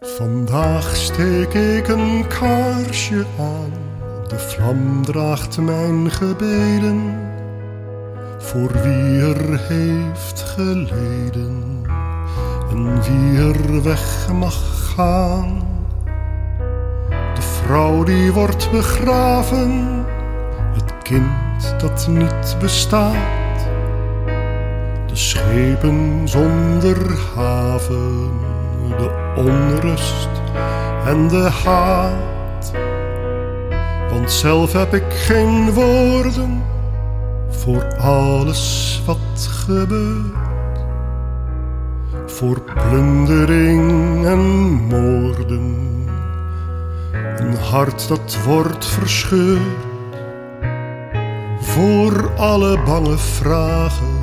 Vandaag steek ik een kaarsje aan, de vlam draagt mijn gebeden. Voor wie er heeft geleden en wie er weg mag gaan. De vrouw die wordt begraven, het kind dat niet bestaat. De schepen zonder haven, de onrust en de haat. Want zelf heb ik geen woorden voor alles wat gebeurt. Voor plundering en moorden. Een hart dat wordt verscheurd. Voor alle bange vragen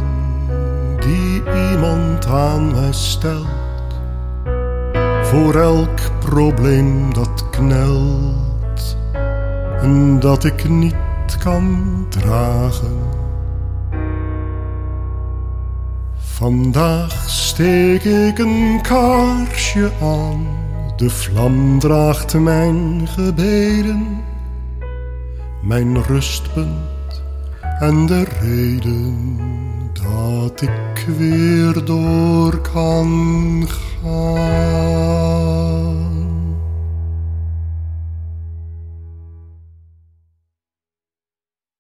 die iemand aan mij stelt. Voor elk probleem dat knelt en dat ik niet kan dragen. Vandaag steek ik een kaarsje aan, de vlam draagt mijn gebeden, mijn rustpunt en de reden dat ik weer door kan gaan.